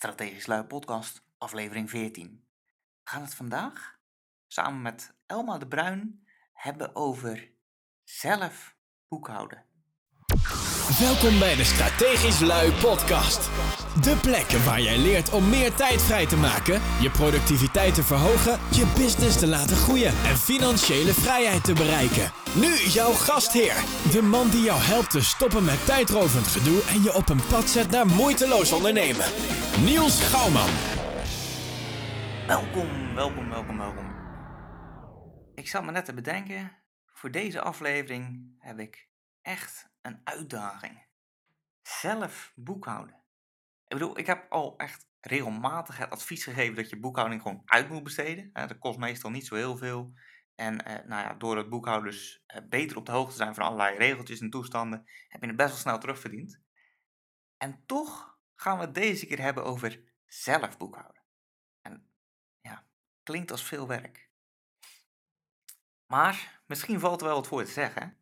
Strategisch Lui podcast, aflevering 14. We gaan het vandaag samen met Elma de Bruin hebben over zelf boekhouden. Welkom bij de Strategisch Lui podcast. De plek waar jij leert om meer tijd vrij te maken, je productiviteit te verhogen, je business te laten groeien en financiële vrijheid te bereiken. Nu jouw gastheer, de man die jou helpt te stoppen met tijdrovend gedoe en je op een pad zet naar moeiteloos ondernemen. Niels Gouwman. Welkom, welkom, welkom, welkom. Ik zat me net te bedenken, voor deze aflevering heb ik echt een uitdaging. Zelf boekhouden. Ik bedoel, ik heb al echt regelmatig het advies gegeven dat je boekhouding gewoon uit moet besteden. dat kost meestal niet zo heel veel. En eh, nou ja, door het boekhouders uh, beter op de hoogte te zijn van allerlei regeltjes en toestanden, heb je het best wel snel terugverdiend. En toch gaan we het deze keer hebben over zelf boekhouden. En ja, klinkt als veel werk. Maar misschien valt er wel wat voor te zeggen.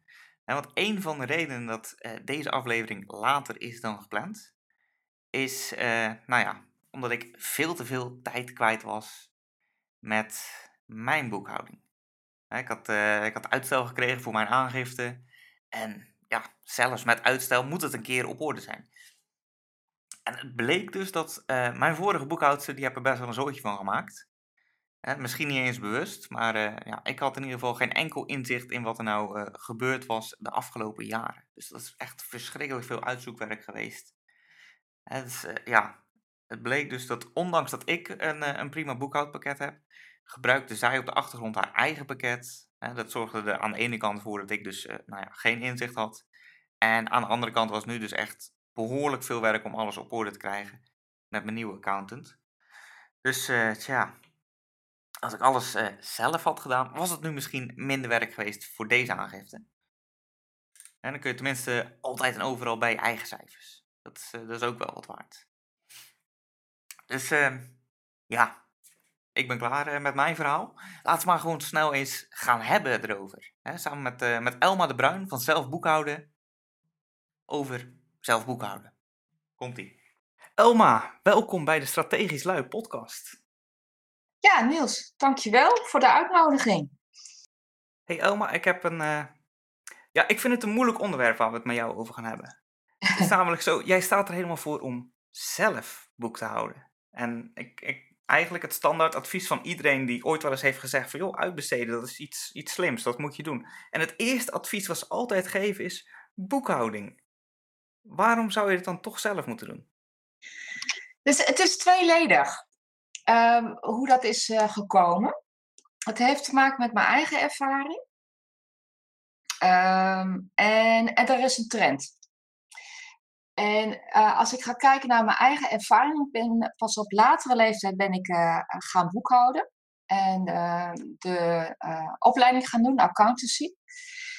Want een van de redenen dat uh, deze aflevering later is dan gepland, is, uh, nou ja, omdat ik veel te veel tijd kwijt was met mijn boekhouding. Ik had, uh, ik had uitstel gekregen voor mijn aangifte. En ja, zelfs met uitstel moet het een keer op orde zijn. En het bleek dus dat mijn vorige boekhoudster, die heb er best wel een zootje van gemaakt. Misschien niet eens bewust, maar ja, ik had in ieder geval geen enkel inzicht in wat er nou gebeurd was de afgelopen jaren. Dus dat is echt verschrikkelijk veel uitzoekwerk geweest. Dus, ja, het bleek dus dat ondanks dat ik een, een prima boekhoudpakket heb, gebruikte zij op de achtergrond haar eigen pakket. dat zorgde er aan de ene kant voor dat ik dus nou ja, geen inzicht had. En aan de andere kant was nu dus echt behoorlijk veel werk om alles op orde te krijgen met mijn nieuwe accountant. Dus uh, tja, als ik alles uh, zelf had gedaan, was het nu misschien minder werk geweest voor deze aangifte. En dan kun je tenminste altijd en overal bij je eigen cijfers. Dat is, uh, dat is ook wel wat waard. Dus ehm, ja, ik ben klaar met mijn verhaal. Laten we maar gewoon snel eens gaan hebben erover. Samen met, met Elma de Bruin van Zelf Boekhouden. Over zelf boekhouden. Komt-ie. Elma, welkom bij de Strategisch Lui podcast. Ja, Niels, dankjewel voor de uitnodiging. Hey Elma, ik heb een... Uh... Ja, ik vind het een moeilijk onderwerp waar we het met jou over gaan hebben. Het is namelijk zo, jij staat er helemaal voor om zelf boek te houden. En ik, ik, eigenlijk het standaard advies van iedereen die ooit wel eens heeft gezegd van... joh, uitbesteden, dat is iets, iets slims, dat moet je doen. En het eerste advies wat ze altijd geven is boekhouding. Waarom zou je het dan toch zelf moeten doen? Dus het is tweeledig um, hoe dat is uh, gekomen. Het heeft te maken met mijn eigen ervaring. Um, en, er is een trend. En uh, als ik ga kijken naar mijn eigen ervaring, ben pas op latere leeftijd ben ik uh, gaan boekhouden en de opleiding gaan doen, accountancy.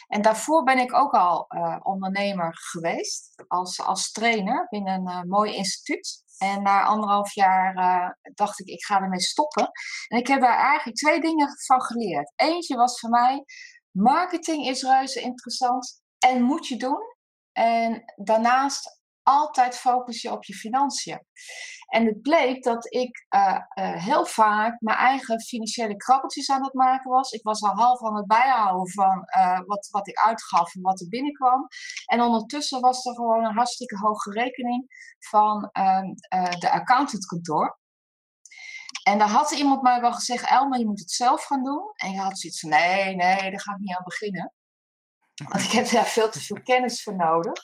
En daarvoor ben ik ook al uh, ondernemer geweest, als, als trainer binnen een uh, mooi instituut. En na anderhalf jaar uh, dacht ik, ik ga ermee stoppen. En ik heb daar eigenlijk twee dingen van geleerd. Eentje was voor mij, marketing is reuze interessant en moet je doen. En daarnaast altijd focus je op je financiën. En het bleek dat ik uh, uh, heel vaak mijn eigen financiële krabbeltjes aan het maken was. Ik was al half aan het bijhouden van uh, wat, wat ik uitgaf en wat er binnenkwam. En ondertussen was er gewoon een hartstikke hoge rekening van ehm, de accountantkantoor. En daar had iemand mij wel gezegd, Elma, je moet het zelf gaan doen. En je had zoiets van, nee, nee, daar ga ik niet aan beginnen. Want ik heb daar veel te veel kennis voor nodig.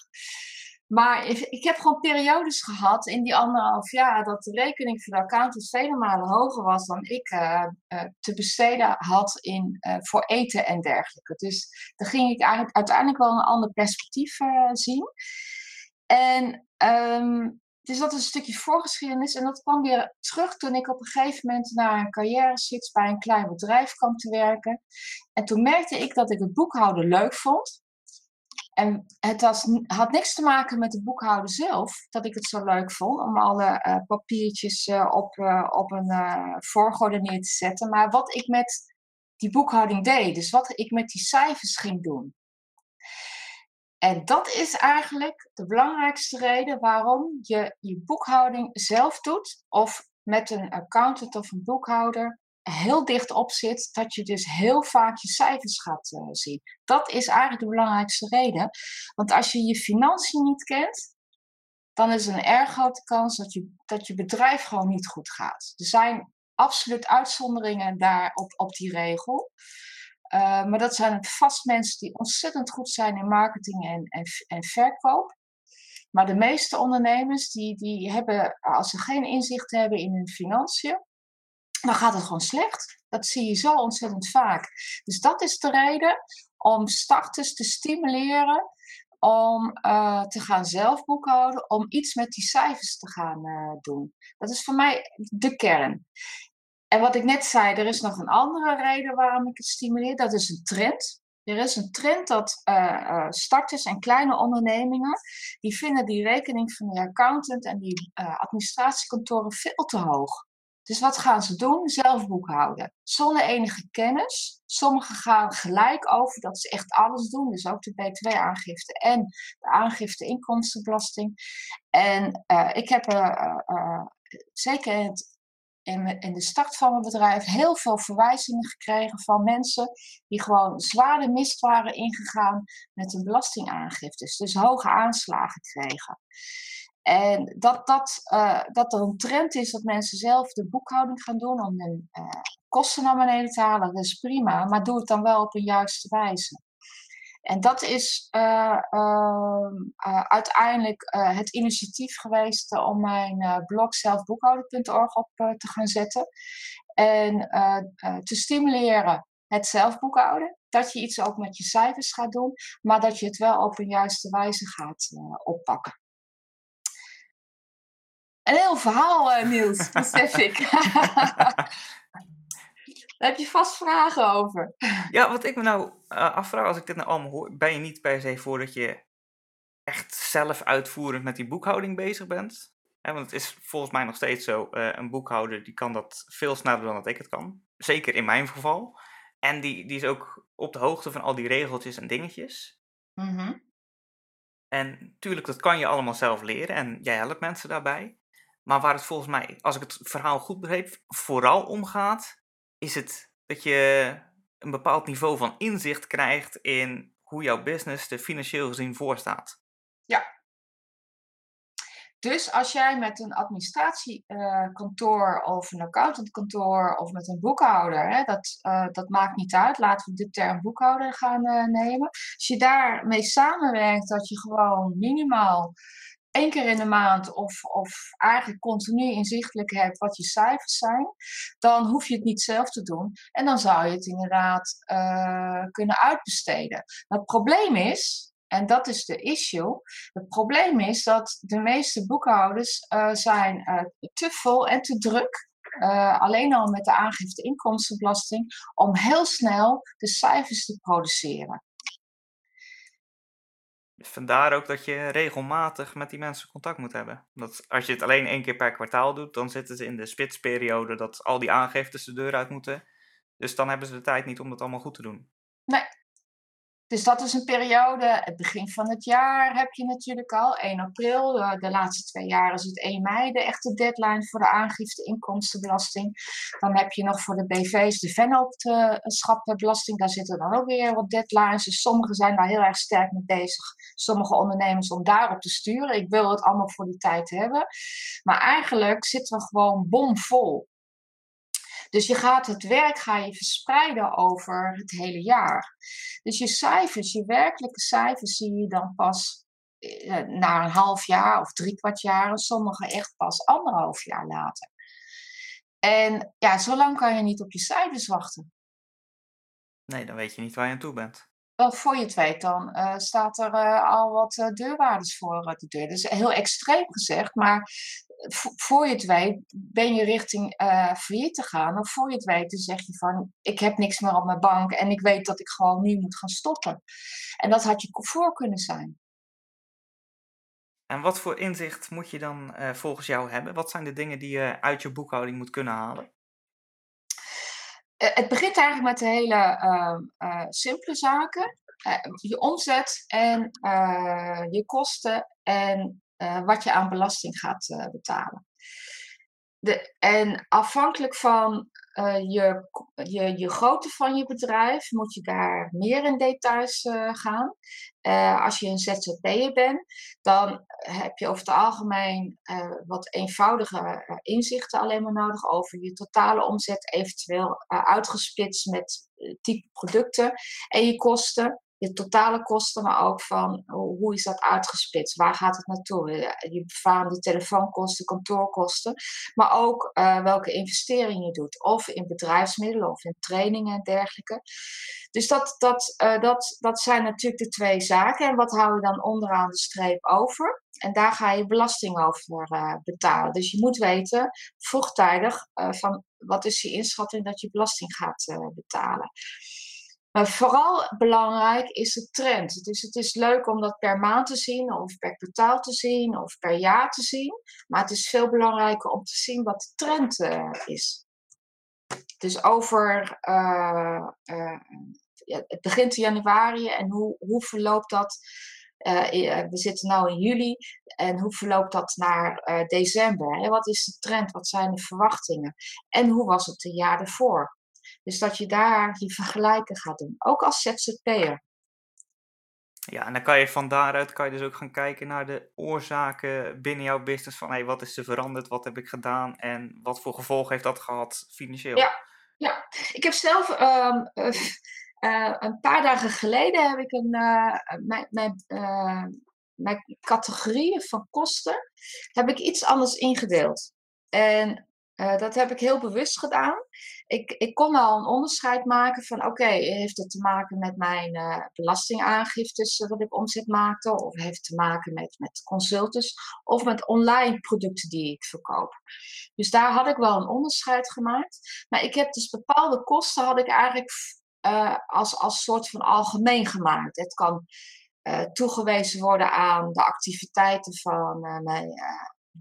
Maar ik heb gewoon periodes gehad in die anderhalf jaar dat de rekening voor de accountant vele malen hoger was dan ik uh, uh, te besteden had in, uh, voor eten en dergelijke. Dus dan ging ik eigenlijk uiteindelijk wel een ander perspectief zien. En um, dus dat is een stukje voorgeschiedenis. En dat kwam weer terug toen ik op een gegeven moment naar een carrière switch bij een klein bedrijf kwam te werken. En toen merkte ik dat ik het boekhouden leuk vond. En het had niks te maken met het boekhouden zelf, dat ik het zo leuk vond om alle uh, papiertjes uh, op, uh, op een voorgorde neer te zetten. Maar wat ik met die boekhouding deed, dus wat ik met die cijfers ging doen. En dat is eigenlijk de belangrijkste reden waarom je je boekhouding zelf doet of met een accountant of een boekhouder heel dicht op zit, dat je dus heel vaak je cijfers gaat uh, zien. Dat is eigenlijk de belangrijkste reden. Want als je je financiën niet kent, dan is er een erg grote kans dat je, dat je bedrijf gewoon niet goed gaat. Er zijn absoluut uitzonderingen daar op, op die regel. Uh, maar dat zijn vast mensen die ontzettend goed zijn in marketing en, en, en verkoop. Maar de meeste ondernemers die, die hebben, als ze geen inzicht hebben in hun financiën, dan gaat het gewoon slecht. Dat zie je zo ontzettend vaak. Dus dat is de reden om starters te stimuleren om uh, te gaan zelf boekhouden, om iets met die cijfers te gaan uh, doen. Dat is voor mij de kern. En wat ik net zei, er is nog een andere reden waarom ik het stimuleer. Dat is een trend. Er is een trend dat uh, starters en kleine ondernemingen, die vinden die rekening van de accountant en die administratiekantoren veel te hoog. Dus wat gaan ze doen? Zelf boekhouden. Zonder enige kennis. Sommigen gaan gelijk over dat ze echt alles doen. Dus ook de btw-aangifte en de aangifte inkomstenbelasting. En uh, ik heb uh, uh, zeker in, in, de start van mijn bedrijf heel veel verwijzingen gekregen van mensen die gewoon zware mist waren ingegaan met hun belastingaangiftes. Dus hoge aanslagen kregen. En dat, dat, uh, dat er een trend is dat mensen zelf de boekhouding gaan doen om hun uh, kosten naar beneden te halen, dat is prima, maar doe het dan wel op een juiste wijze. En dat is uh, uiteindelijk het initiatief geweest om mijn blog zelfboekhouden.org op te gaan zetten. En te stimuleren het zelfboekhouden. Dat je iets ook met je cijfers gaat doen, maar dat je het wel op een juiste wijze gaat oppakken. Een heel verhaal, uh, Niels, besef ik. Daar heb je vast vragen over. Ja, wat ik me nou uh, afvraag als ik dit nou allemaal hoor, ben je niet per se voor dat je echt zelf uitvoerend met die boekhouding bezig bent? want het is volgens mij nog steeds zo, uh, een boekhouder die kan dat veel sneller dan dat ik het kan. Zeker in mijn geval. En die, die is ook op de hoogte van al die regeltjes en dingetjes. Mm En natuurlijk, dat kan je allemaal zelf leren en jij helpt mensen daarbij. Maar waar het volgens mij, als ik het verhaal goed begreep, vooral om gaat, is het dat je een bepaald niveau van inzicht krijgt in hoe jouw business er financieel gezien voor staat. Ja. Dus als jij met een administratiekantoor uh, of een accountantkantoor of met een boekhouder, hè, dat, uh, dat maakt niet uit, laten we de term boekhouder gaan uh, nemen. Als je daarmee samenwerkt, dat je gewoon minimaal één keer in de maand of, of eigenlijk continu inzichtelijk hebt wat je cijfers zijn, dan hoef je het niet zelf te doen. En dan zou je het inderdaad uh, kunnen uitbesteden. Maar het probleem is, en dat is de issue, het probleem is dat de meeste boekhouders uh, zijn uh, te vol en te druk uh, alleen al met de aangifte inkomstenbelasting, om heel snel de cijfers te produceren. Vandaar ook dat je regelmatig met die mensen contact moet hebben. Dat als je het alleen één keer per kwartaal doet, dan zitten ze in de spitsperiode dat al die aangiftes de deur uit moeten. Dus dan hebben ze de tijd niet om dat allemaal goed te doen. Nee, dus dat is een periode, het begin van het jaar heb je natuurlijk al, 1 april. De laatste twee jaar is het 1 mei de echte deadline voor de aangifte inkomstenbelasting. Dan heb je nog voor de BV's de vennootschappenbelasting. Daar zitten dan ook weer wat deadlines. Dus sommigen zijn daar heel erg sterk mee bezig. Sommige ondernemers om daarop te sturen. Ik wil het allemaal voor die tijd hebben. Maar eigenlijk zitten we gewoon bomvol. Dus je gaat het werk ga je verspreiden over het hele jaar. Dus je cijfers, je werkelijke cijfers zie je dan pas eh, na een half jaar of drie kwart jaar. En sommige echt pas anderhalf jaar later. En ja, zo lang kan je niet op je cijfers wachten. Nee, dan weet je niet waar je aan toe bent. Wel, voor je het weet, dan uh, staat er uh, al wat uh, deurwaarders voor de deur. Is heel extreem gezegd, maar voor je het weet ben je richting failliet te gaan. Of voor je het weet dan zeg je van, ik heb niks meer op mijn bank en ik weet dat ik gewoon nu moet gaan stoppen. En dat had je voor kunnen zijn. En wat voor inzicht moet je dan volgens jou hebben? Wat zijn de dingen die je uit je boekhouding moet kunnen halen? Het begint eigenlijk met de hele uh, uh, simpele zaken. je omzet en je kosten en wat je aan belasting gaat betalen. De, en afhankelijk van uh, je, je, je grootte van je bedrijf moet je daar meer in details uh, gaan. Uh, als je een ZZP'er bent, dan heb je over het algemeen wat eenvoudige inzichten alleen maar nodig over je totale omzet, eventueel uitgespitst met type producten en je kosten je totale kosten, maar ook van hoe is dat uitgespitst? Waar gaat het naartoe? Je befaamde telefoonkosten, kantoorkosten, maar ook uh, welke investeringen je doet. Of in bedrijfsmiddelen of in trainingen en dergelijke. Dus dat, dat, uh, dat, dat zijn natuurlijk de twee zaken. En wat hou je dan onderaan de streep over? En daar ga je belasting over uh, betalen. Dus je moet weten vroegtijdig van wat is je inschatting dat je belasting gaat betalen. Maar vooral belangrijk is de trend. Dus het is leuk om dat per maand te zien, of per kwartaal te zien, of per jaar te zien. Maar het is veel belangrijker om te zien wat de trend uh, is. Dus over, uh, ja, het begint in januari en hoe, hoe verloopt dat? we zitten nu in juli en hoe verloopt dat naar december? Wat is de trend? Wat zijn de verwachtingen? En hoe was het een jaar ervoor? Dus dat je daar die vergelijken gaat doen, ook als ZZP'er. Ja, en dan kan je van daaruit kan je dus ook gaan kijken naar de oorzaken binnen jouw business. Van hey, wat is er veranderd, wat heb ik gedaan en wat voor gevolgen heeft dat gehad financieel? Ja, ja. ik heb zelf um, uh, een paar dagen geleden heb ik een, uh, mijn, mijn, mijn categorieën van kosten heb ik iets anders ingedeeld. En dat heb ik heel bewust gedaan. Ik, ik kon al een onderscheid maken van oké, heeft het te maken met mijn uh, belastingaangiftes uh, wat ik omzet maakte, of heeft het te maken met, met consultants, of met online producten die ik verkoop. Dus daar had ik wel een onderscheid gemaakt. Maar ik heb dus bepaalde kosten had ik eigenlijk als, als soort van algemeen gemaakt. Het kan toegewezen worden aan de activiteiten van mijn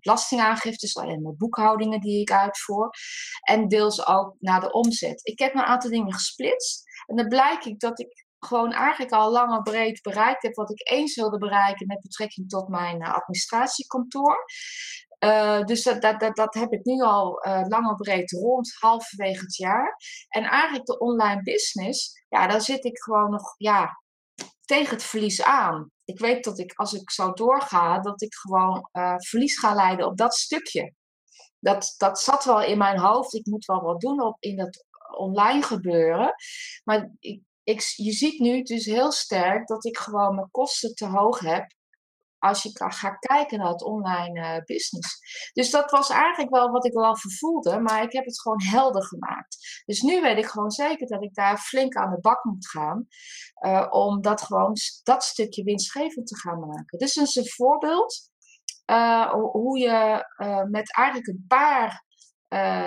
belastingaangiftes de boekhoudingen die ik uitvoer. En deels ook naar de omzet. Ik heb een aantal dingen gesplitst. En dan blijkt ik dat ik gewoon eigenlijk al lang en breed bereikt heb wat ik eens wilde bereiken met betrekking tot mijn uh, administratiekantoor. Uh, dus dat, dat, dat, dat, heb ik nu al uh, lang en breed rond, halverwege het jaar. En eigenlijk de online business, ja, daar zit ik gewoon nog ja, tegen het verlies aan ik weet dat ik, als ik zo doorga, dat ik gewoon uh, verlies ga leiden op dat stukje. Dat, dat zat wel in mijn hoofd. Ik moet wel wat doen op, in dat online gebeuren. Maar ik, ik, je ziet nu dus heel sterk dat ik gewoon mijn kosten te hoog heb als je gaat kijken naar het online uh, business. Dus dat was eigenlijk wel wat ik wel vervoelde, maar ik heb het gewoon helder gemaakt. Dus nu weet ik gewoon zeker dat ik daar flink aan de bak moet gaan, uh, om dat gewoon dat stukje winstgevend te gaan maken. Dus is een voorbeeld uh, hoe je met eigenlijk een paar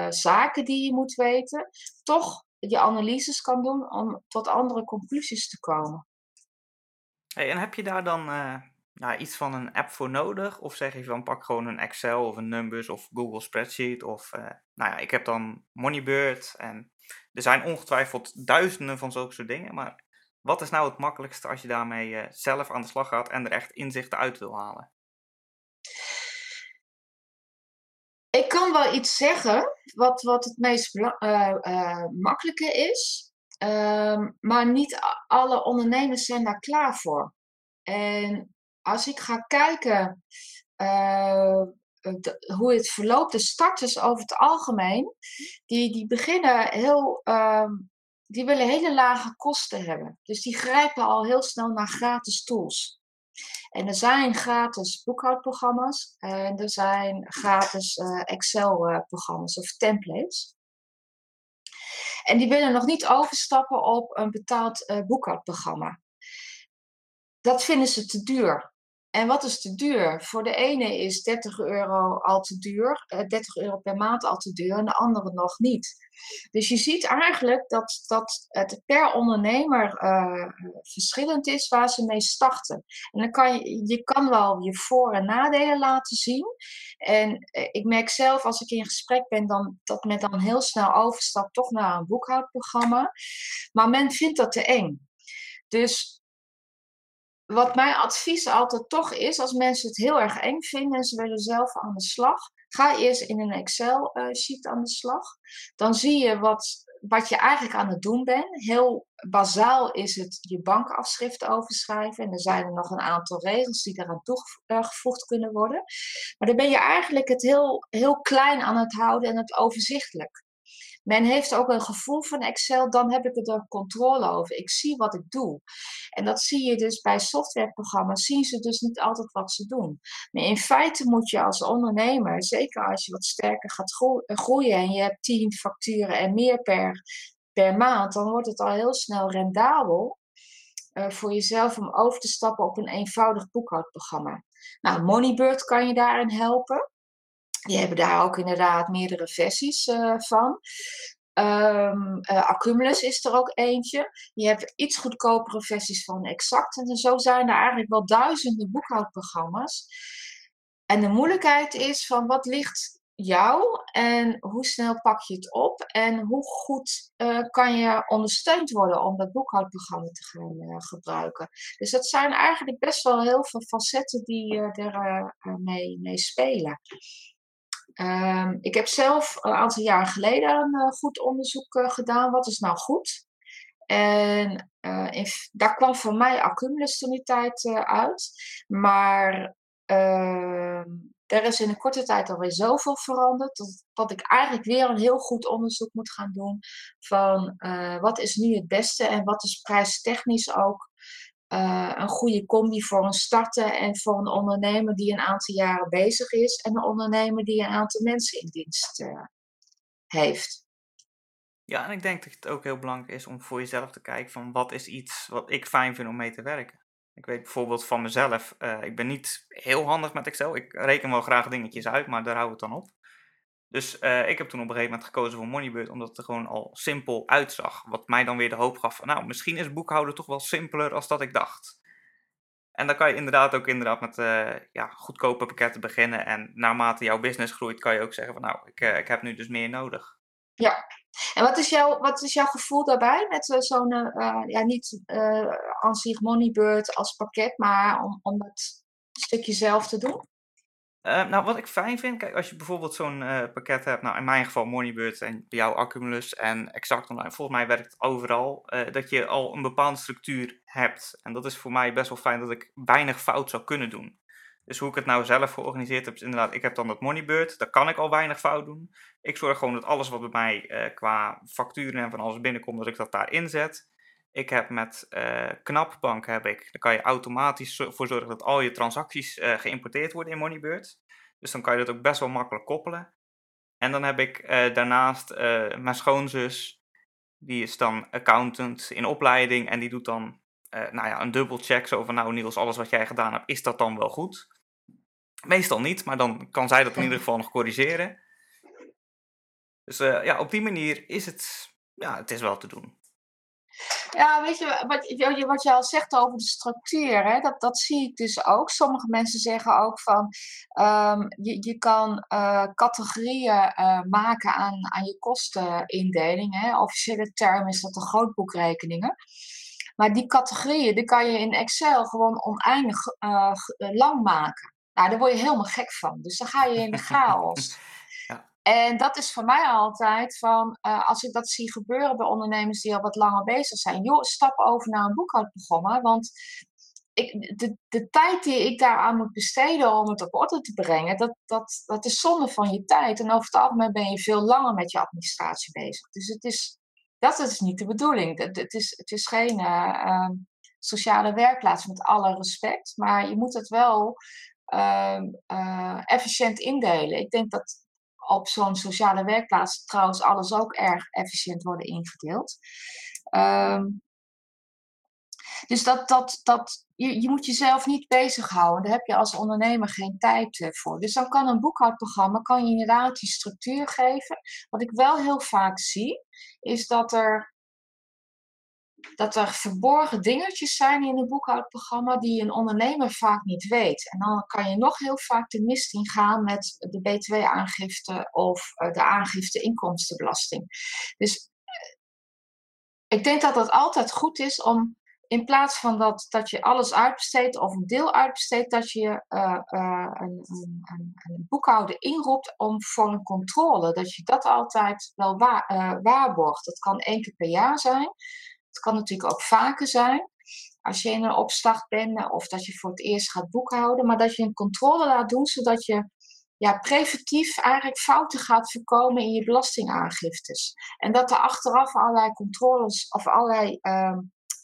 zaken die je moet weten, toch je analyses kan doen om tot andere conclusies te komen. En heb je daar dan nou, iets van een app voor nodig? Of zeg je van pak gewoon een Excel of een Numbers of Google Spreadsheet? Of uh, nou ja, ik heb dan Moneybird en er zijn ongetwijfeld duizenden van zulke soort dingen. Maar wat is nou het makkelijkste als je daarmee uh, zelf aan de slag gaat en er echt inzichten uit wil halen? Ik kan wel iets zeggen wat, wat het meest uh, makkelijke is. Ehm, maar niet alle ondernemers zijn daar klaar voor. En als ik ga kijken uh, hoe het verloopt, de starters over het algemeen, die, die beginnen heel, uh, die willen hele lage kosten hebben. Dus die grijpen al heel snel naar gratis tools. En er zijn gratis boekhoudprogramma's en er zijn gratis uh, Excel-programma's of templates. En die willen nog niet overstappen op een betaald uh, boekhoudprogramma. Dat vinden ze te duur. En wat is te duur? Voor de ene is 30 euro al te duur, 30 eh, euro per maand al te duur en de andere nog niet. Dus je ziet eigenlijk dat, dat het per ondernemer uh, verschillend is waar ze mee starten. En dan kan je, je kan wel je voor- en nadelen laten zien. En uh, ik merk zelf als ik in gesprek ben dan, dat men dan heel snel overstapt toch naar een boekhoudprogramma. Maar men vindt dat te eng. Dus wat mijn advies altijd toch is, als mensen het heel erg eng vinden en ze willen zelf aan de slag, ga eerst in een Excel-sheet aan de slag. Dan zie je wat, wat je eigenlijk aan het doen bent. Heel bazaal is het je bankafschrift overschrijven. En er zijn er nog een aantal regels die eraan toegevoegd kunnen worden. Maar dan ben je eigenlijk het heel, heel klein aan het houden en het overzichtelijk. Men heeft ook een gevoel van Excel, dan heb ik er controle over. Ik zie wat ik doe. En dat zie je dus bij softwareprogramma's, zien ze dus niet altijd wat ze doen. Maar in feite moet je als ondernemer, zeker als je wat sterker gaat groeien en je hebt tien facturen en meer per, per maand, dan wordt het al heel snel rendabel uh, voor jezelf om over te stappen op een eenvoudig boekhoudprogramma. Nou, Moneybird kan je daarin helpen. Die hebben daar ook inderdaad meerdere versies uh, van. Um, Accumulus is er ook eentje. Je hebt iets goedkopere versies van Exact. En zo zijn er eigenlijk wel duizenden boekhoudprogramma's. En de moeilijkheid is van wat ligt jou en hoe snel pak je het op en hoe goed uh, kan je ondersteund worden om dat boekhoudprogramma te gaan gebruiken. Dus dat zijn eigenlijk best wel heel veel facetten die uh, er mee, mee spelen. Um, ik heb zelf een aantal jaar geleden een uh, goed onderzoek uh, gedaan. Wat is nou goed? En uh, in, daar kwam voor mij tijd uit. Maar ehm, er is in een korte tijd alweer zoveel veranderd. Dat, dat ik eigenlijk weer een heel goed onderzoek moet gaan doen. Van wat is nu het beste en wat is prijstechnisch ook uh, een goede combi voor een starter en voor een ondernemer die een aantal jaren bezig is en een ondernemer die een aantal mensen in dienst uh, heeft. Ja, en ik denk dat het ook heel belangrijk is om voor jezelf te kijken van wat is iets wat ik fijn vind om mee te werken. Ik weet bijvoorbeeld van mezelf, uh, ik ben niet heel handig met Excel. Ik reken wel graag dingetjes uit, maar daar hou ik het dan op. Dus uh, ik heb toen op een gegeven moment gekozen voor Moneybird, omdat het er gewoon al simpel uitzag. Wat mij dan weer de hoop gaf van, nou, misschien is boekhouden toch wel simpeler als dat ik dacht. En dan kan je inderdaad ook inderdaad met uh, ja, goedkope pakketten beginnen. En naarmate jouw business groeit, kan je ook zeggen van, nou, ik, uh, ik heb nu dus meer nodig. Ja, en wat is jouw, wat is jouw gevoel daarbij met zo'n, ja, niet aan zich Moneybird als pakket, maar om, om dat stukje zelf te doen? Uh, nou, wat ik fijn vind, kijk, als je bijvoorbeeld zo'n uh, pakket hebt, nou in mijn geval Moneybird en jouw Accumulus en Exact Online, volgens mij werkt het overal, uh, dat je al een bepaalde structuur hebt. En dat is voor mij best wel fijn dat ik weinig fout zou kunnen doen. Dus hoe ik het nou zelf georganiseerd heb, is inderdaad, ik heb dan dat Moneybird, daar kan ik al weinig fout doen. Ik zorg gewoon dat alles wat bij mij qua facturen en van alles binnenkomt, dat ik dat daarin zet. Ik heb met uh, Knapbank heb ik, daar kan je automatisch voor zorgen dat al je transacties uh, geïmporteerd worden in Moneybird. Dus dan kan je dat ook best wel makkelijk koppelen. En dan heb ik uh, daarnaast mijn schoonzus, die is dan accountant in opleiding en die doet dan nou ja, een dubbelcheck zo van nou Niels, alles wat jij gedaan hebt, is dat dan wel goed? Meestal niet, maar dan kan zij dat in ieder geval nog corrigeren. Dus ja, op die manier is het, ja, het is wel te doen. Ja, weet je, wat, wat je al zegt over de structuur, hè, dat, dat zie ik dus ook. Sommige mensen zeggen ook van, um, je, je kan uh, categorieën uh, maken aan, aan je kostenindeling. Hè. Officiële term is dat de grootboekrekeningen. Maar die categorieën, die kan je in Excel gewoon oneindig uh, lang maken. Nou, daar word je helemaal gek van. Dus dan ga je in de chaos. En dat is voor mij altijd van, uh, als ik dat zie gebeuren bij ondernemers die al wat langer bezig zijn, joh, stap over naar een boekhoudprogramma. Want ik, de, de tijd die ik daaraan moet besteden om het op orde te brengen, dat, dat, dat is zonde van je tijd. En over het algemeen ben je veel langer met je administratie bezig. Dus het is, dat is niet de bedoeling. Het, het is, het is geen uh, sociale werkplaats met alle respect, maar je moet het wel uh, efficiënt indelen. Ik denk dat op zo'n sociale werkplaats trouwens alles ook erg efficiënt worden ingedeeld. Um, dus dat, dat, dat, je, je moet jezelf niet bezighouden. Daar heb je als ondernemer geen tijd eh, voor. Dus dan kan een boekhoudprogramma kan je inderdaad die structuur geven. Wat ik wel heel vaak zie, is dat er dat er verborgen dingetjes zijn in een boekhoudprogramma die een ondernemer vaak niet weet. En dan kan je nog heel vaak de mist ingaan met de btw-aangifte of eh, de aangifte inkomstenbelasting. Dus eh, ik denk dat het altijd goed is om in plaats van dat, dat je alles uitbesteedt of een deel uitbesteedt, dat je uh, een, een, een, boekhouder inroept om voor een controle. Dat je dat altijd wel wa uh, waarborgt. Dat kan één keer per jaar zijn. Het kan natuurlijk ook vaker zijn. Als je in een opstart bent of dat je voor het eerst gaat boekhouden. Maar dat je een controle laat doen zodat je ja, preventief eigenlijk fouten gaat voorkomen in je belastingaangiftes. En dat er achteraf allerlei controles of allerlei uh,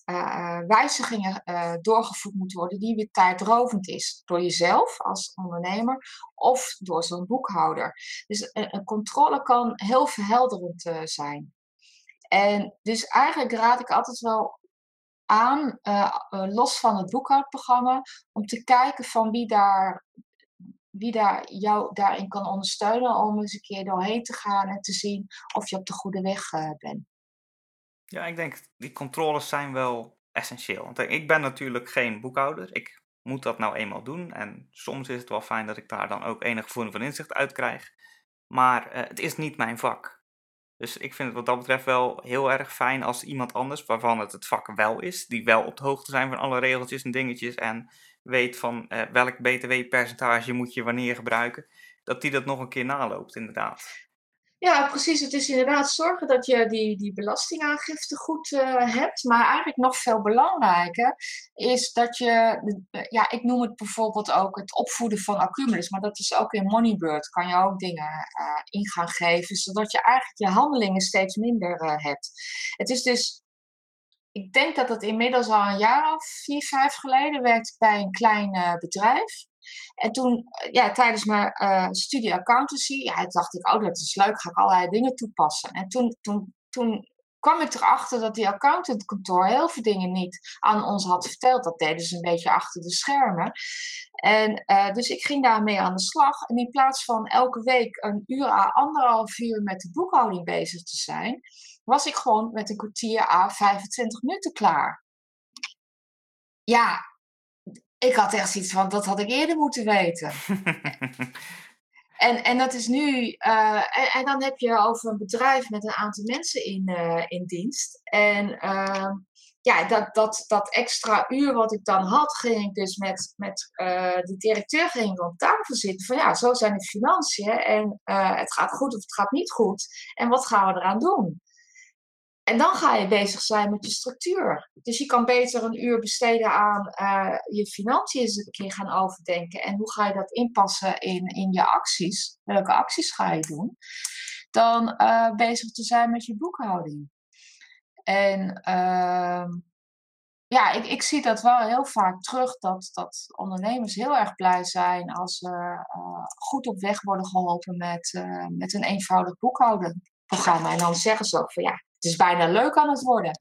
uh, wijzigingen uh, doorgevoerd moeten worden die weer tijdrovend is. Door jezelf als ondernemer of door zo'n boekhouder. Dus een, controle kan heel verhelderend zijn. En dus eigenlijk raad ik altijd wel aan, los van het boekhoudprogramma, om te kijken van wie daar wie daar jou daarin kan ondersteunen om eens een keer doorheen te gaan en te zien of je op de goede weg uh, bent. Ja, ik denk die controles zijn wel essentieel. Want ik ben natuurlijk geen boekhouder. Ik moet dat nou eenmaal doen. En soms is het wel fijn dat ik daar dan ook enige gevoel van inzicht uit krijg. Maar het is niet mijn vak. Dus ik vind het wat dat betreft wel heel erg fijn als iemand anders, waarvan het het vak wel is, die wel op de hoogte zijn van alle regeltjes en dingetjes en weet van uh, welk btw-percentage moet je wanneer gebruiken, dat die dat nog een keer naloopt, inderdaad. Ja, precies. Het is inderdaad zorgen dat je die, die belastingaangifte goed uh, hebt. Maar eigenlijk nog veel belangrijker is dat je, ja, ik noem het bijvoorbeeld ook het opvoeden van accumules. Maar dat is ook in Moneybird, kan je ook dingen uh, in gaan geven, zodat je eigenlijk je handelingen steeds minder uh, hebt. Het is dus ik denk dat het inmiddels al een jaar of vier, vijf geleden werkte bij een klein bedrijf. En toen, ja, tijdens mijn uh, studie accountancy, ja, dacht ik, oh, dat is leuk, ga ik allerlei dingen toepassen. En toen, toen, toen kwam ik erachter dat die accountantkantoor heel veel dingen niet aan ons had verteld. Dat deden ze een beetje achter de schermen. En uh, dus ik ging daarmee aan de slag. En in plaats van elke week een uur à anderhalf uur met de boekhouding bezig te zijn, was ik gewoon met een kwartier à 25 minuten klaar. Ja, ik had echt zoiets van, dat had ik eerder moeten weten. en, en dat is nu, uh, en, en, dan heb je over een bedrijf met een aantal mensen in, uh, in dienst. En uh, ja, dat, dat, dat extra uur wat ik dan had, ging ik dus met, met uh, de directeur ging op tafel zitten. Van ja, zo zijn de financiën en het gaat goed of het gaat niet goed. En wat gaan we eraan doen? En dan ga je bezig zijn met je structuur. Dus je kan beter een uur besteden aan uh, je financiën eens een keer gaan overdenken. En hoe ga je dat inpassen in, in je acties? Welke acties ga je doen? Dan uh, bezig te zijn met je boekhouding. En uh, ja, ik, ik zie dat wel heel vaak terug dat, dat ondernemers heel erg blij zijn als ze uh, goed op weg worden geholpen met, met een eenvoudig boekhoudenprogramma. En dan zeggen ze ook van ja, het is bijna leuk aan het worden.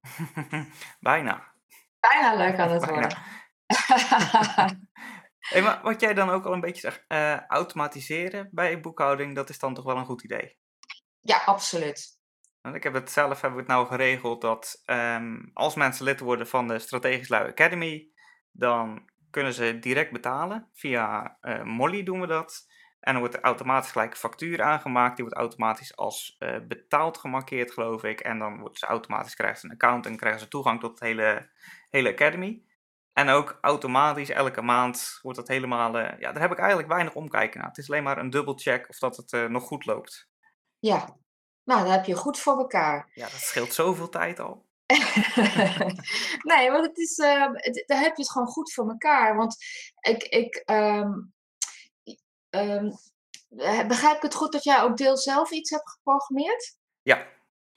bijna. Bijna leuk aan het worden. hey, maar wat jij dan ook al een beetje zegt, uh, automatiseren bij boekhouding, dat is dan toch wel een goed idee? Ja, absoluut. Want ik heb het zelf hebben we het nou geregeld dat um, als mensen lid worden van de Strategisch Lui Academy, dan kunnen ze direct betalen. Via uh, Molly doen we dat. En dan wordt er automatisch gelijk een factuur aangemaakt. Die wordt automatisch als uh, betaald gemarkeerd, geloof ik. En dan wordt ze automatisch krijgen ze een account en krijgen ze toegang tot het hele, hele Academy. En ook automatisch elke maand wordt dat helemaal. Uh, ja, daar heb ik eigenlijk weinig omkijken naar. Het is alleen maar een dubbelcheck of dat het uh, nog goed loopt. Ja, nou, dan heb je goed voor elkaar. Ja, dat scheelt zoveel tijd al. nee, want het is, het, daar heb je het gewoon goed voor elkaar. Want ik, ik, um, Um, begrijp ik het goed dat jij ook deel zelf iets hebt geprogrammeerd? Ja.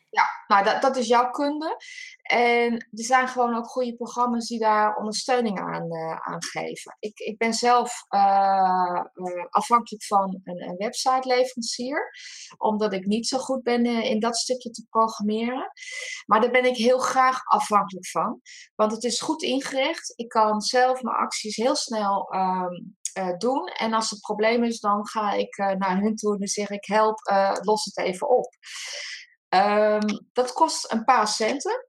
Ja, nou dat, dat is jouw kunde. En er zijn gewoon ook goede programma's die daar ondersteuning aan, uh, aan geven. Ik, ik ben zelf uh, uh, afhankelijk van een, een website-leverancier, omdat ik niet zo goed ben in dat stukje te programmeren. Maar daar ben ik heel graag afhankelijk van, want het is goed ingericht. Ik kan zelf mijn acties heel snel um, uh, doen. En als er probleem is, dan ga ik uh, naar hun toe en zeg ik: help, uh, los het even op. Um, dat kost een paar centen.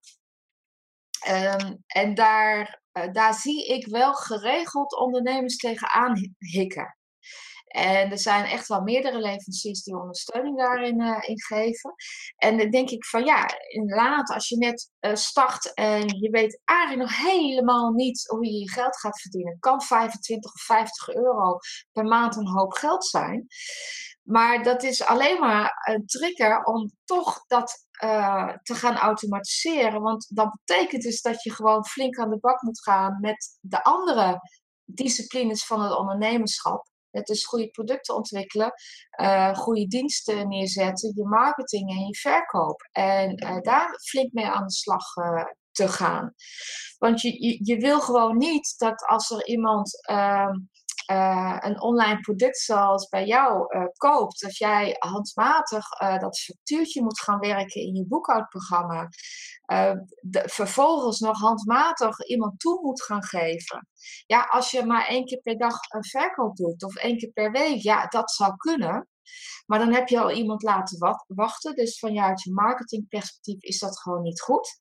Um, en daar, daar zie ik wel geregeld ondernemers tegenaan hikken. En er zijn echt wel meerdere leveranciers die ondersteuning daarin uh, in geven. En dan denk ik van ja, inderdaad, als je net uh, start en je weet eigenlijk nog helemaal niet hoe je je geld gaat verdienen, kan 25 of 50 euro per maand een hoop geld zijn. Maar dat is alleen maar een trigger om toch dat uh, te gaan automatiseren. Want dat betekent dus dat je gewoon flink aan de bak moet gaan met de andere disciplines van het ondernemerschap. Is goede producten ontwikkelen, uh, goede diensten neerzetten, je marketing en je verkoop. En uh, daar flink mee aan de slag uh, te gaan. Want je, je, je, wil gewoon niet dat als er iemand ehm, uh, een online product zoals bij jou uh, koopt, dat jij handmatig uh, dat factuurtje moet gaan werken in je boekhoudprogramma, de, vervolgens nog handmatig iemand toe moet gaan geven. Ja, als je maar één keer per dag een verkoop doet of één keer per week, ja, dat zou kunnen. Maar dan heb je al iemand laten wachten. Dus vanuit je marketingperspectief is dat gewoon niet goed.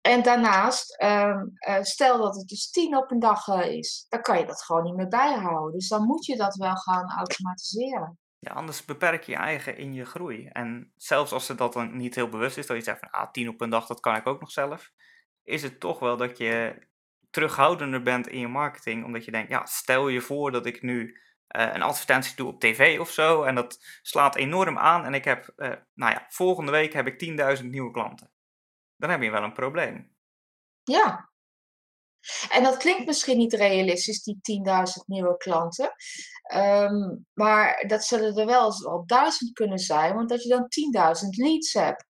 En daarnaast, um, uh, stel dat het dus tien op een dag uh, is, dan kan je dat gewoon niet meer bijhouden. Dus dan moet je dat wel gaan automatiseren. Ja, anders beperk je je eigen in je groei. En zelfs als het dat dan niet heel bewust is, dat je zegt van ah, tien op een dag, dat kan ik ook nog zelf. Is het toch wel dat je terughoudender bent in je marketing, omdat je denkt, ja, stel je voor dat ik nu uh, een advertentie doe op tv of zo, en dat slaat enorm aan en ik heb, nou ja, volgende week heb ik 10.000 nieuwe klanten dan heb je wel een probleem. Ja. En dat klinkt misschien niet realistisch, die 10.000 nieuwe klanten. Um, maar dat zullen er wel al duizend kunnen zijn, want dat je dan 10.000 leads hebt.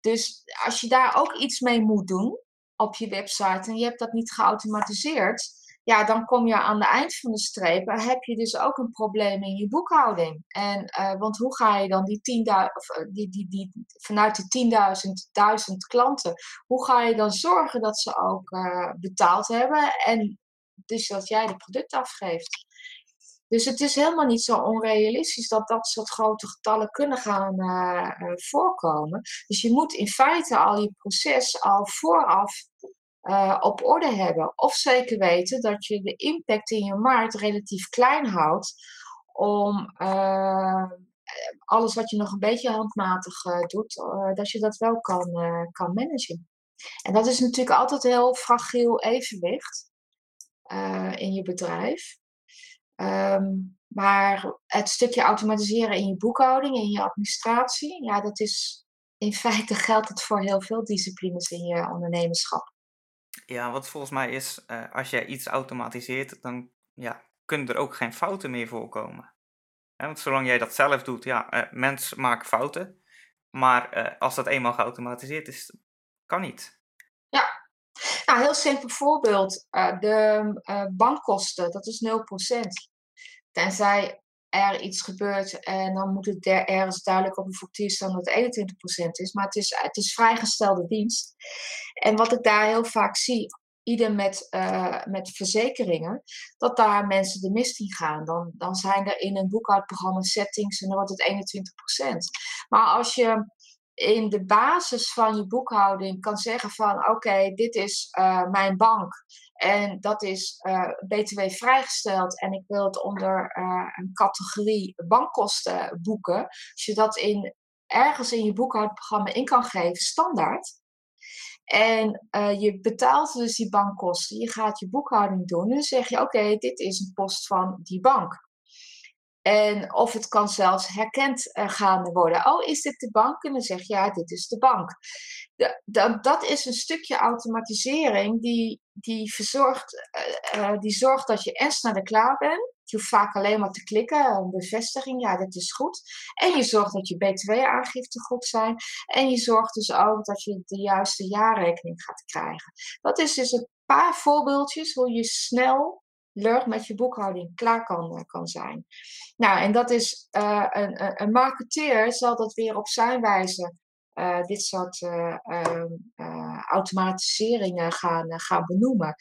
Dus als je daar ook iets mee moet doen op je website en je hebt dat niet geautomatiseerd, ja, dan kom je aan de eind van de streep en heb je dus ook een probleem in je boekhouding. En, uh, want hoe ga je dan die 10.000, of eh, die, die, die, vanuit die 10.000 klanten, hoe ga je dan zorgen dat ze ook betaald hebben en dus dat jij de product afgeeft? Dus het is helemaal niet zo onrealistisch dat dat soort grote getallen kunnen gaan voorkomen. Dus je moet in feite al je proces al vooraf uh, op orde hebben. Of zeker weten dat je de impact in je markt relatief klein houdt. Om uh, alles wat je nog een beetje handmatig uh, doet, dat je dat wel kan, kan managen. En dat is natuurlijk altijd heel fragiel evenwicht in je bedrijf. Um, maar het stukje automatiseren in je boekhouding, in je administratie, ja, dat is in feite geldt het voor heel veel disciplines in je ondernemerschap. Ja, wat volgens mij is, uh, als je iets automatiseert, dan ja, kunnen er ook geen fouten meer voorkomen. want zolang jij dat zelf doet, ja, uh, mensen maken fouten. Maar uh, als dat eenmaal geautomatiseerd is, kan niet. Ja, nou, heel simpel voorbeeld. de bankkosten, dat is 0%. Tenzij er iets gebeurt en dan moet het er ergens duidelijk op een factuur staan dat het 21% is. Maar het is, het is vrijgestelde dienst. En wat ik daar heel vaak zie, ieder met, uh, met verzekeringen, dat daar mensen de mist in gaan. Dan, dan zijn er in een boekhoudprogramma settings en dan wordt het 21%. Maar als je in de basis van je boekhouding kan zeggen van oké, dit is uh, mijn bank en dat is eh, BTW vrijgesteld en ik wil het onder uh, een categorie bankkosten boeken. Als je dat in, ergens in je boekhoudprogramma in kan geven, standaard. En je betaalt dus die bankkosten, je gaat je boekhouding doen en dan zeg je oké, dit is een post van die bank. En of het kan zelfs herkend gaan worden. Oh, is dit de bank? En dan zeg je, ja, dit is de bank. De, dat is een stukje automatisering die, die, verzorgt, uh, die zorgt dat je en sneller klaar bent. Je hoeft vaak alleen maar te klikken, een bevestiging, ja, dat is goed. En je zorgt dat je btw-aangifte goed zijn. En je zorgt dus ook dat je de juiste jaarrekening gaat krijgen. Dat is dus een paar voorbeeldjes hoe je snel met je boekhouding klaar kan, eh, kan zijn. Nou, en dat is een, een marketeer zal dat weer op zijn wijze uh, dit soort uh, automatiseringen gaan, gaan benoemen.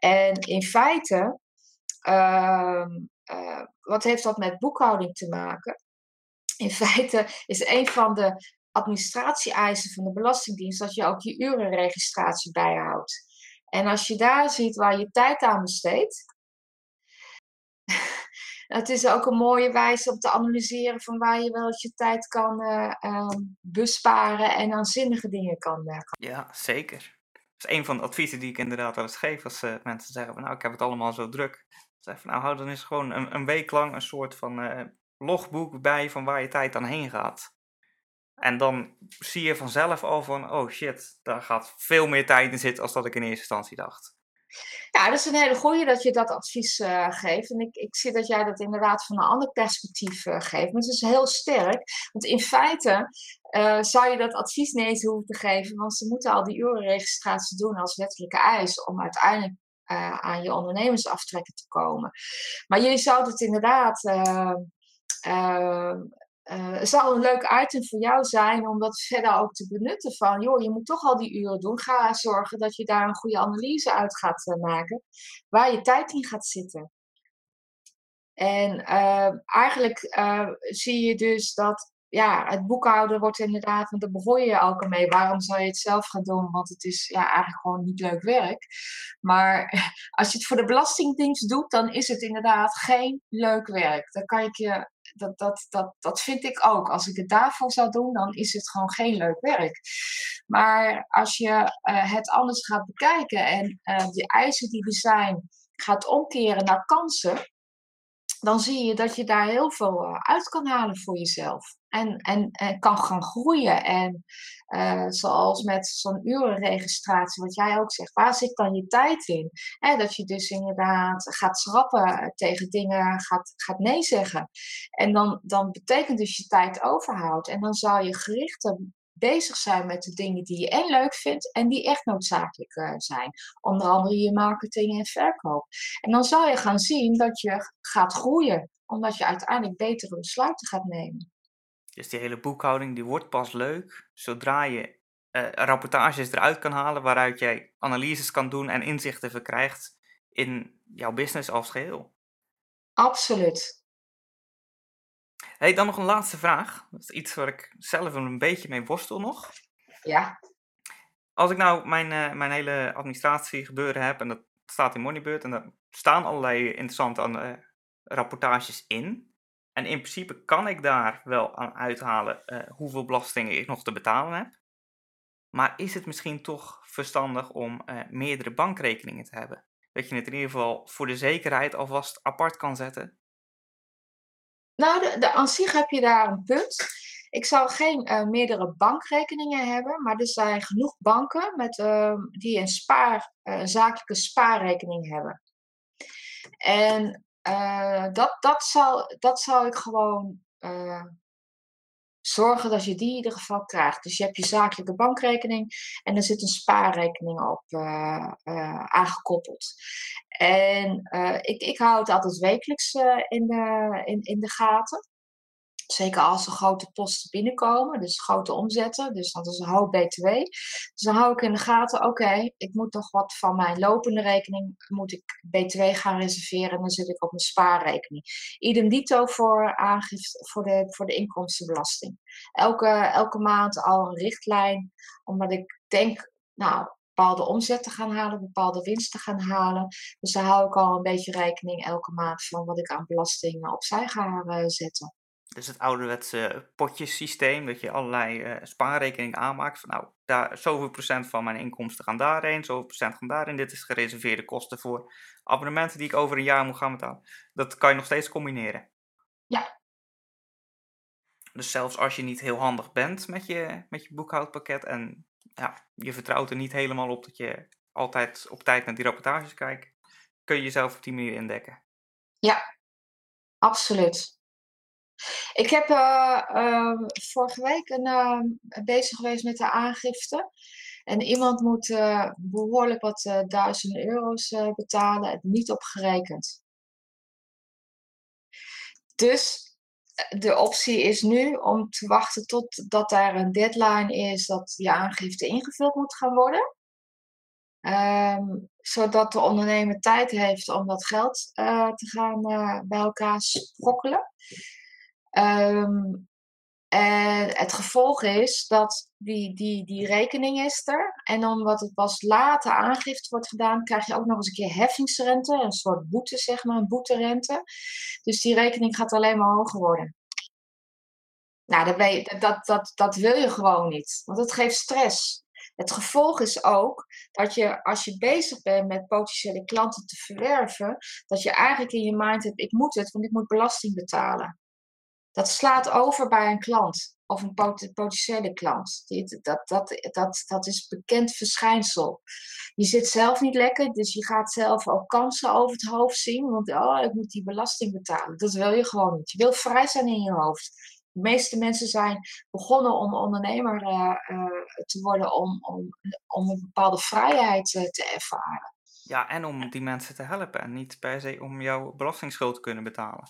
En in feite, ehm, wat heeft dat met boekhouding te maken? In feite is een van de administratie-eisen van de Belastingdienst dat je ook je urenregistratie bijhoudt. En als je daar ziet waar je tijd aan besteedt, Het is ook een mooie wijze om te analyseren van waar je wel je tijd kan eh, ehm, besparen en aan zinnige dingen kan. eh, kan- Ja, zeker. Dat is een van de adviezen die ik inderdaad wel eens geef als eh, mensen zeggen van nou, ik heb het allemaal zo druk. Zeg van nou, hou dan eens gewoon een, een week lang een soort van eh, logboek bij van waar je tijd dan heen gaat. En dan zie je vanzelf al van, oh shit, daar gaat veel meer tijd in zitten als dat ik in eerste instantie dacht. Ja, dat is een hele goeie dat je dat advies eh, geeft. En ik, ik zie dat jij dat inderdaad van een ander perspectief eh, geeft. Maar het is heel sterk. Want in feite eh, zou je dat advies niet eens hoeven te geven. Want ze moeten al die urenregistratie doen als wettelijke eis. Om uiteindelijk aan je ondernemersaftrekken te komen. Maar je zou het inderdaad. Eh, het zou een leuk item voor jou zijn om dat verder ook te benutten. Van joh, je moet toch al die uren doen. Ga zorgen dat je daar een goede analyse uit gaat eh, maken. Waar je tijd in gaat zitten. En eh, eigenlijk zie je dus dat ja, het boekhouden wordt inderdaad, want daar begon je ook al mee. Waarom zou je het zelf gaan doen? Want het is ja, eigenlijk gewoon niet leuk werk. Maar als je het voor de Belastingdienst doet, dan is het inderdaad geen leuk werk. Dan kan ik je, dat, dat, dat, dat vind ik ook. Als ik het daarvoor zou doen, dan is het gewoon geen leuk werk. Maar als je eh, het anders gaat bekijken en eh de eisen die er zijn gaat omkeren naar kansen, dan zie je dat je daar heel veel eh, uit kan halen voor jezelf. En, en, en kan gaan groeien. En eh, zoals met zo'n urenregistratie, wat jij ook zegt, waar zit dan je tijd in? Hè, dat je dus inderdaad gaat schrappen tegen dingen, gaat, gaat nee zeggen. En dan, dan betekent dus je tijd overhoudt. En dan zou je gerichter bezig zijn met de dingen die je en leuk vindt en die echt noodzakelijk eh, zijn. Onder andere je marketing en verkoop. En dan zal je gaan zien dat je gaat groeien, omdat je uiteindelijk betere besluiten gaat nemen. Dus die hele boekhouding die wordt pas leuk zodra je eh, rapportages eruit kan halen waaruit jij analyses kan doen en inzichten verkrijgt in jouw business als geheel. Absoluut. Hey, dan nog een laatste vraag. Dat is iets waar ik zelf een beetje mee worstel nog. Ja, Als ik nou mijn, eh, mijn hele administratie gebeuren heb en dat staat in Moneybird en daar staan allerlei interessante eh, rapportages in. En in principe kan ik daar wel aan uithalen eh, hoeveel belastingen ik nog te betalen heb. Maar is het misschien toch verstandig om eh, meerdere bankrekeningen te hebben? Dat je het in ieder geval voor de zekerheid alvast apart kan zetten. nou, de, de, zich heb je daar een punt. Ik zou geen eh, meerdere bankrekeningen hebben, maar er zijn genoeg banken met, ehm, die een, spaar, een zakelijke spaarrekening hebben. En eh, dat, dat, zou, dat zou ik gewoon eh, zorgen dat je die in ieder geval krijgt. Dus je hebt je zakelijke bankrekening en er zit een spaarrekening op eh, aangekoppeld. En ik, ik hou het altijd wekelijks in, de, in, in de gaten. Zeker als er grote posten binnenkomen, dus grote omzetten, dus dat is een hoop BTW. Dus dan hou ik in de gaten, oké, ik moet nog wat van mijn lopende rekening, moet ik BTW gaan reserveren en dan zit ik op mijn spaarrekening. Idem dito voor aangifte voor de, voor de inkomstenbelasting. Elke, elke maand al een richtlijn, omdat ik denk, nou, bepaalde omzet te gaan halen, bepaalde winst te gaan halen. Dus daar hou ik al een beetje rekening elke maand van wat ik aan belasting opzij ga eh, zetten. Dus het ouderwetse potjesysteem, dat je allerlei eh, spaarrekeningen aanmaakt. Van nou, daar, zoveel procent van mijn inkomsten gaan daarheen, zoveel procent gaan daarin. Dit is gereserveerde kosten voor abonnementen die ik over een jaar moet gaan betalen. Dat kan je nog steeds combineren. Ja. Dus zelfs als je niet heel handig bent met je, met je boekhoudpakket en ja, je vertrouwt er niet helemaal op dat je altijd op tijd naar die rapportages kijkt, kun je jezelf op die manier indekken. Ja, absoluut. Ik heb uh, uh, vorige week een, uh, bezig geweest met de aangifte. En iemand moet uh, behoorlijk wat uh, duizenden euro's betalen en niet opgerekend. Dus de optie is nu om te wachten totdat er een deadline is dat die aangifte ingevuld moet gaan worden. Um, zodat de ondernemer tijd heeft om dat geld te gaan bij elkaar sprokkelen. Um, en het gevolg is dat die, die, die rekening is er. En omdat het pas later aangifte wordt gedaan, krijg je ook nog eens een keer heffingsrente. Een soort boete, zeg maar, een boeterente. Dus die rekening gaat alleen maar hoger worden. Nou, dat, dat, dat, dat wil je gewoon niet. Want het geeft stress. Het gevolg is ook dat je, als je bezig bent met potentiële klanten te verwerven, dat je eigenlijk in je mind hebt: ik moet het, want ik moet belasting betalen. Dat slaat over bij een klant of een potentiële klant. Dat, dat, dat, dat is bekend verschijnsel. Je zit zelf niet lekker, dus je gaat zelf ook kansen over het hoofd zien. Want oh, ik moet die belasting betalen. Dat wil je gewoon niet. Je wil vrij zijn in je hoofd. De meeste mensen zijn begonnen om ondernemer uh, uh, te worden om, om, om een bepaalde vrijheid uh, te ervaren. Ja, en om die mensen te helpen en niet per se om jouw belastingsschuld te kunnen betalen.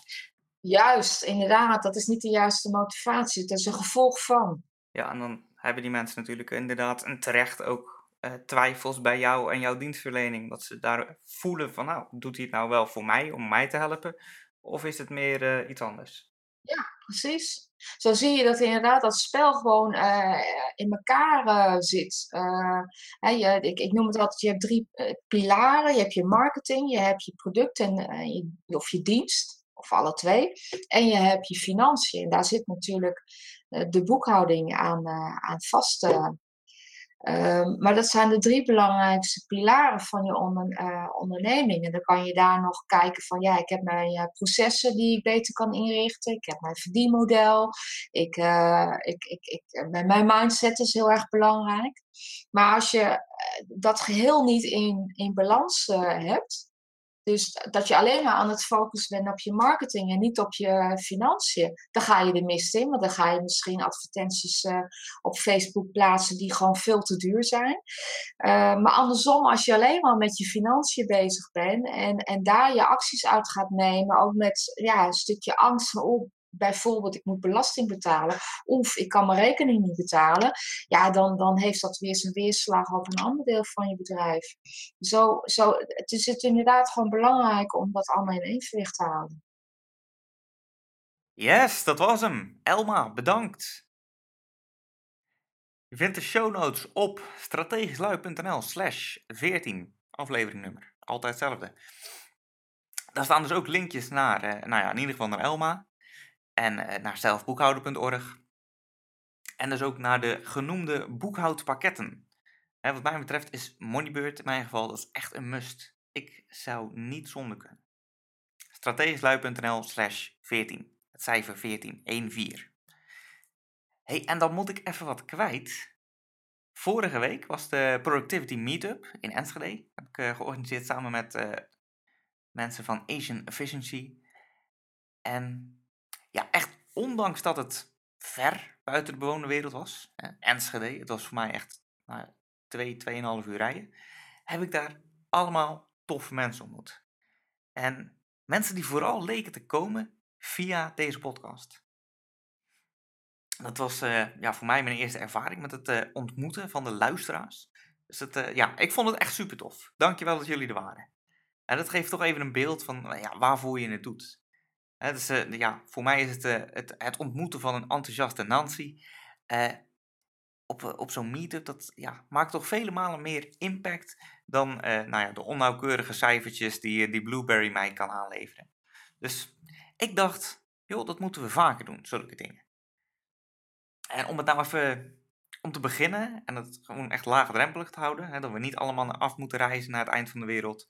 Juist, inderdaad. Dat is niet de juiste motivatie. Het is een gevolg van. Ja, en dan hebben die mensen natuurlijk inderdaad en terecht ook twijfels bij jou en jouw dienstverlening. Dat ze daar voelen van, nou, doet hij het nou wel voor mij, om mij te helpen? Of is het meer iets anders? Ja, precies. Zo zie je dat inderdaad dat spel gewoon uh, in elkaar uh, zit. Uh, hè, je, ik, ik, noem het altijd, je hebt drie pilaren. Je hebt je marketing, je hebt je product en, je, of je dienst, of alle twee. En je hebt je financiën. En daar zit natuurlijk de boekhouding aan, aan vast Ehm, maar dat zijn de drie belangrijkste pilaren van je onder, onderneming. En dan kan je daar nog kijken van, ja, ik heb mijn processen die ik beter kan inrichten. Ik heb mijn verdienmodel. Ik, ik, ik, ik, mijn mindset is heel erg belangrijk. Maar als je dat geheel niet in, in balans hebt, dus dat je alleen maar aan het focussen bent op je marketing en niet op je financiën. Dan ga je er mist in, want dan ga je misschien advertenties uh, op Facebook plaatsen die gewoon veel te duur zijn. Uh, maar andersom, als je alleen maar met je financiën bezig bent en, en daar je acties uit gaat nemen, ook met ja, een stukje angst op bijvoorbeeld ik moet belasting betalen of ik kan mijn rekening niet betalen, ja, dan, dan heeft dat weer zijn weerslag op een ander deel van je bedrijf. Zo, zo, het is het inderdaad gewoon belangrijk om dat allemaal in evenwicht te houden. Yes, dat was hem. Elma, bedankt. Je vindt de show notes op strategischlui.nl slash 14, afleveringnummer. Altijd hetzelfde. Daar staan dus ook linkjes naar, uh, nou ja, in ieder geval naar Elma en uh, naar zelfboekhouden.org. En dus ook naar de genoemde boekhoudpakketten. En wat mij betreft is Moneybird in mijn geval dat is echt een must. Ik zou niet zonder kunnen. strategischlui.nl slash 14. Het cijfer 14, 14. Hey, en dan moet ik even wat kwijt. Vorige week was de Productivity Meetup in Enschede. Heb ik uh, georganiseerd samen met uh, mensen van Asian Efficiency. En ja, echt ondanks dat het ver buiten de bewoonde wereld was, Enschede, het was voor mij echt nou, twee, tweeënhalf uur rijden, heb ik daar allemaal toffe mensen ontmoet. En mensen die vooral leken te komen via deze podcast. Dat was uh, ja, voor mij mijn eerste ervaring met het uh, ontmoeten van de luisteraars. Dus het, uh, ja, ik vond het echt super tof. Dankjewel dat jullie er waren. En dat geeft toch even een beeld van ja, waarvoor je het doet uh, ja, voor mij is het, uh, het, het ontmoeten van een enthousiaste Nancy uh, op, op zo'n meetup, dat ja, maakt toch vele malen meer impact dan nou ja, de onnauwkeurige cijfertjes die, die Blueberry mij kan aanleveren. Dus ik dacht, joh, dat moeten we vaker doen, zulke dingen. En om het nou even om te beginnen en het gewoon echt laagdrempelig te houden, hè, dat we niet allemaal af moeten reizen naar het eind van de wereld,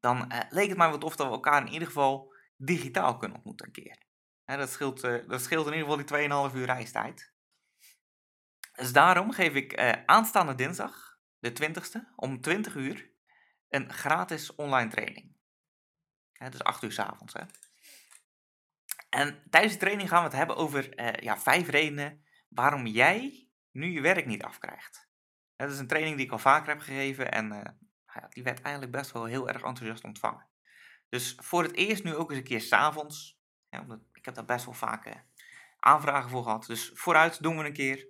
dan leek het mij wat of dat we elkaar in ieder geval digitaal kunnen ontmoeten een keer. dat, scheelt, uh, dat scheelt in ieder geval die 2,5 uur reistijd. Dus daarom geef ik uh, aanstaande dinsdag, de 20ste, om 20 uur, een gratis online training. Het is 8 uur s avonds. Hè. En tijdens de training gaan we het hebben over uh, ja, vijf redenen waarom jij nu je werk niet afkrijgt. Dat is een training die ik al vaker heb gegeven en die werd eigenlijk best wel heel erg enthousiast ontvangen. Dus voor het eerst nu ook eens een keer s'avonds. Ja, ik heb daar best wel vaak eh, aanvragen voor gehad. Dus vooruit doen we een keer.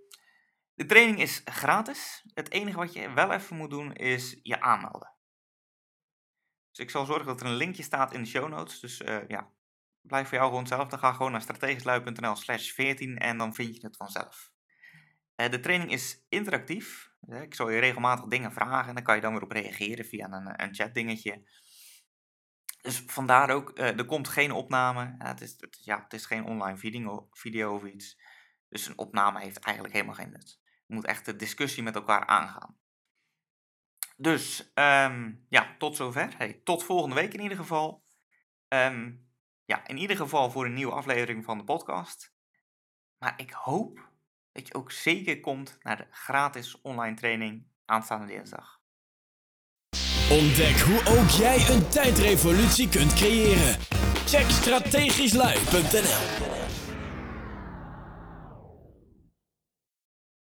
De training is gratis. Het enige wat je wel even moet doen is je aanmelden. Dus ik zal zorgen dat er een linkje staat in de show notes. Dus uh, ja, blijft voor jou gewoon hetzelfde. Dan ga gewoon naar strategischlui.nl slash 14 en dan vind je het vanzelf. Eh, de training is interactief. Eh, Ik zal je regelmatig dingen vragen en dan kan je dan weer op reageren via een, een chatdingetje. Dus vandaar ook, eh, er komt geen opname. Ja, het, is, het, ja, het is geen online video, video of iets. Dus een opname heeft eigenlijk helemaal geen nut. Je moet echt de discussie met elkaar aangaan. Dus ehm, ja, tot zover. Hey, tot volgende week in ieder geval. Ehm, ja, in ieder geval voor een nieuwe aflevering van de podcast. Maar ik hoop dat je ook zeker komt naar de gratis online training aanstaande dinsdag. Ontdek hoe ook jij een tijdrevolutie kunt creëren. Check strategischlui.nl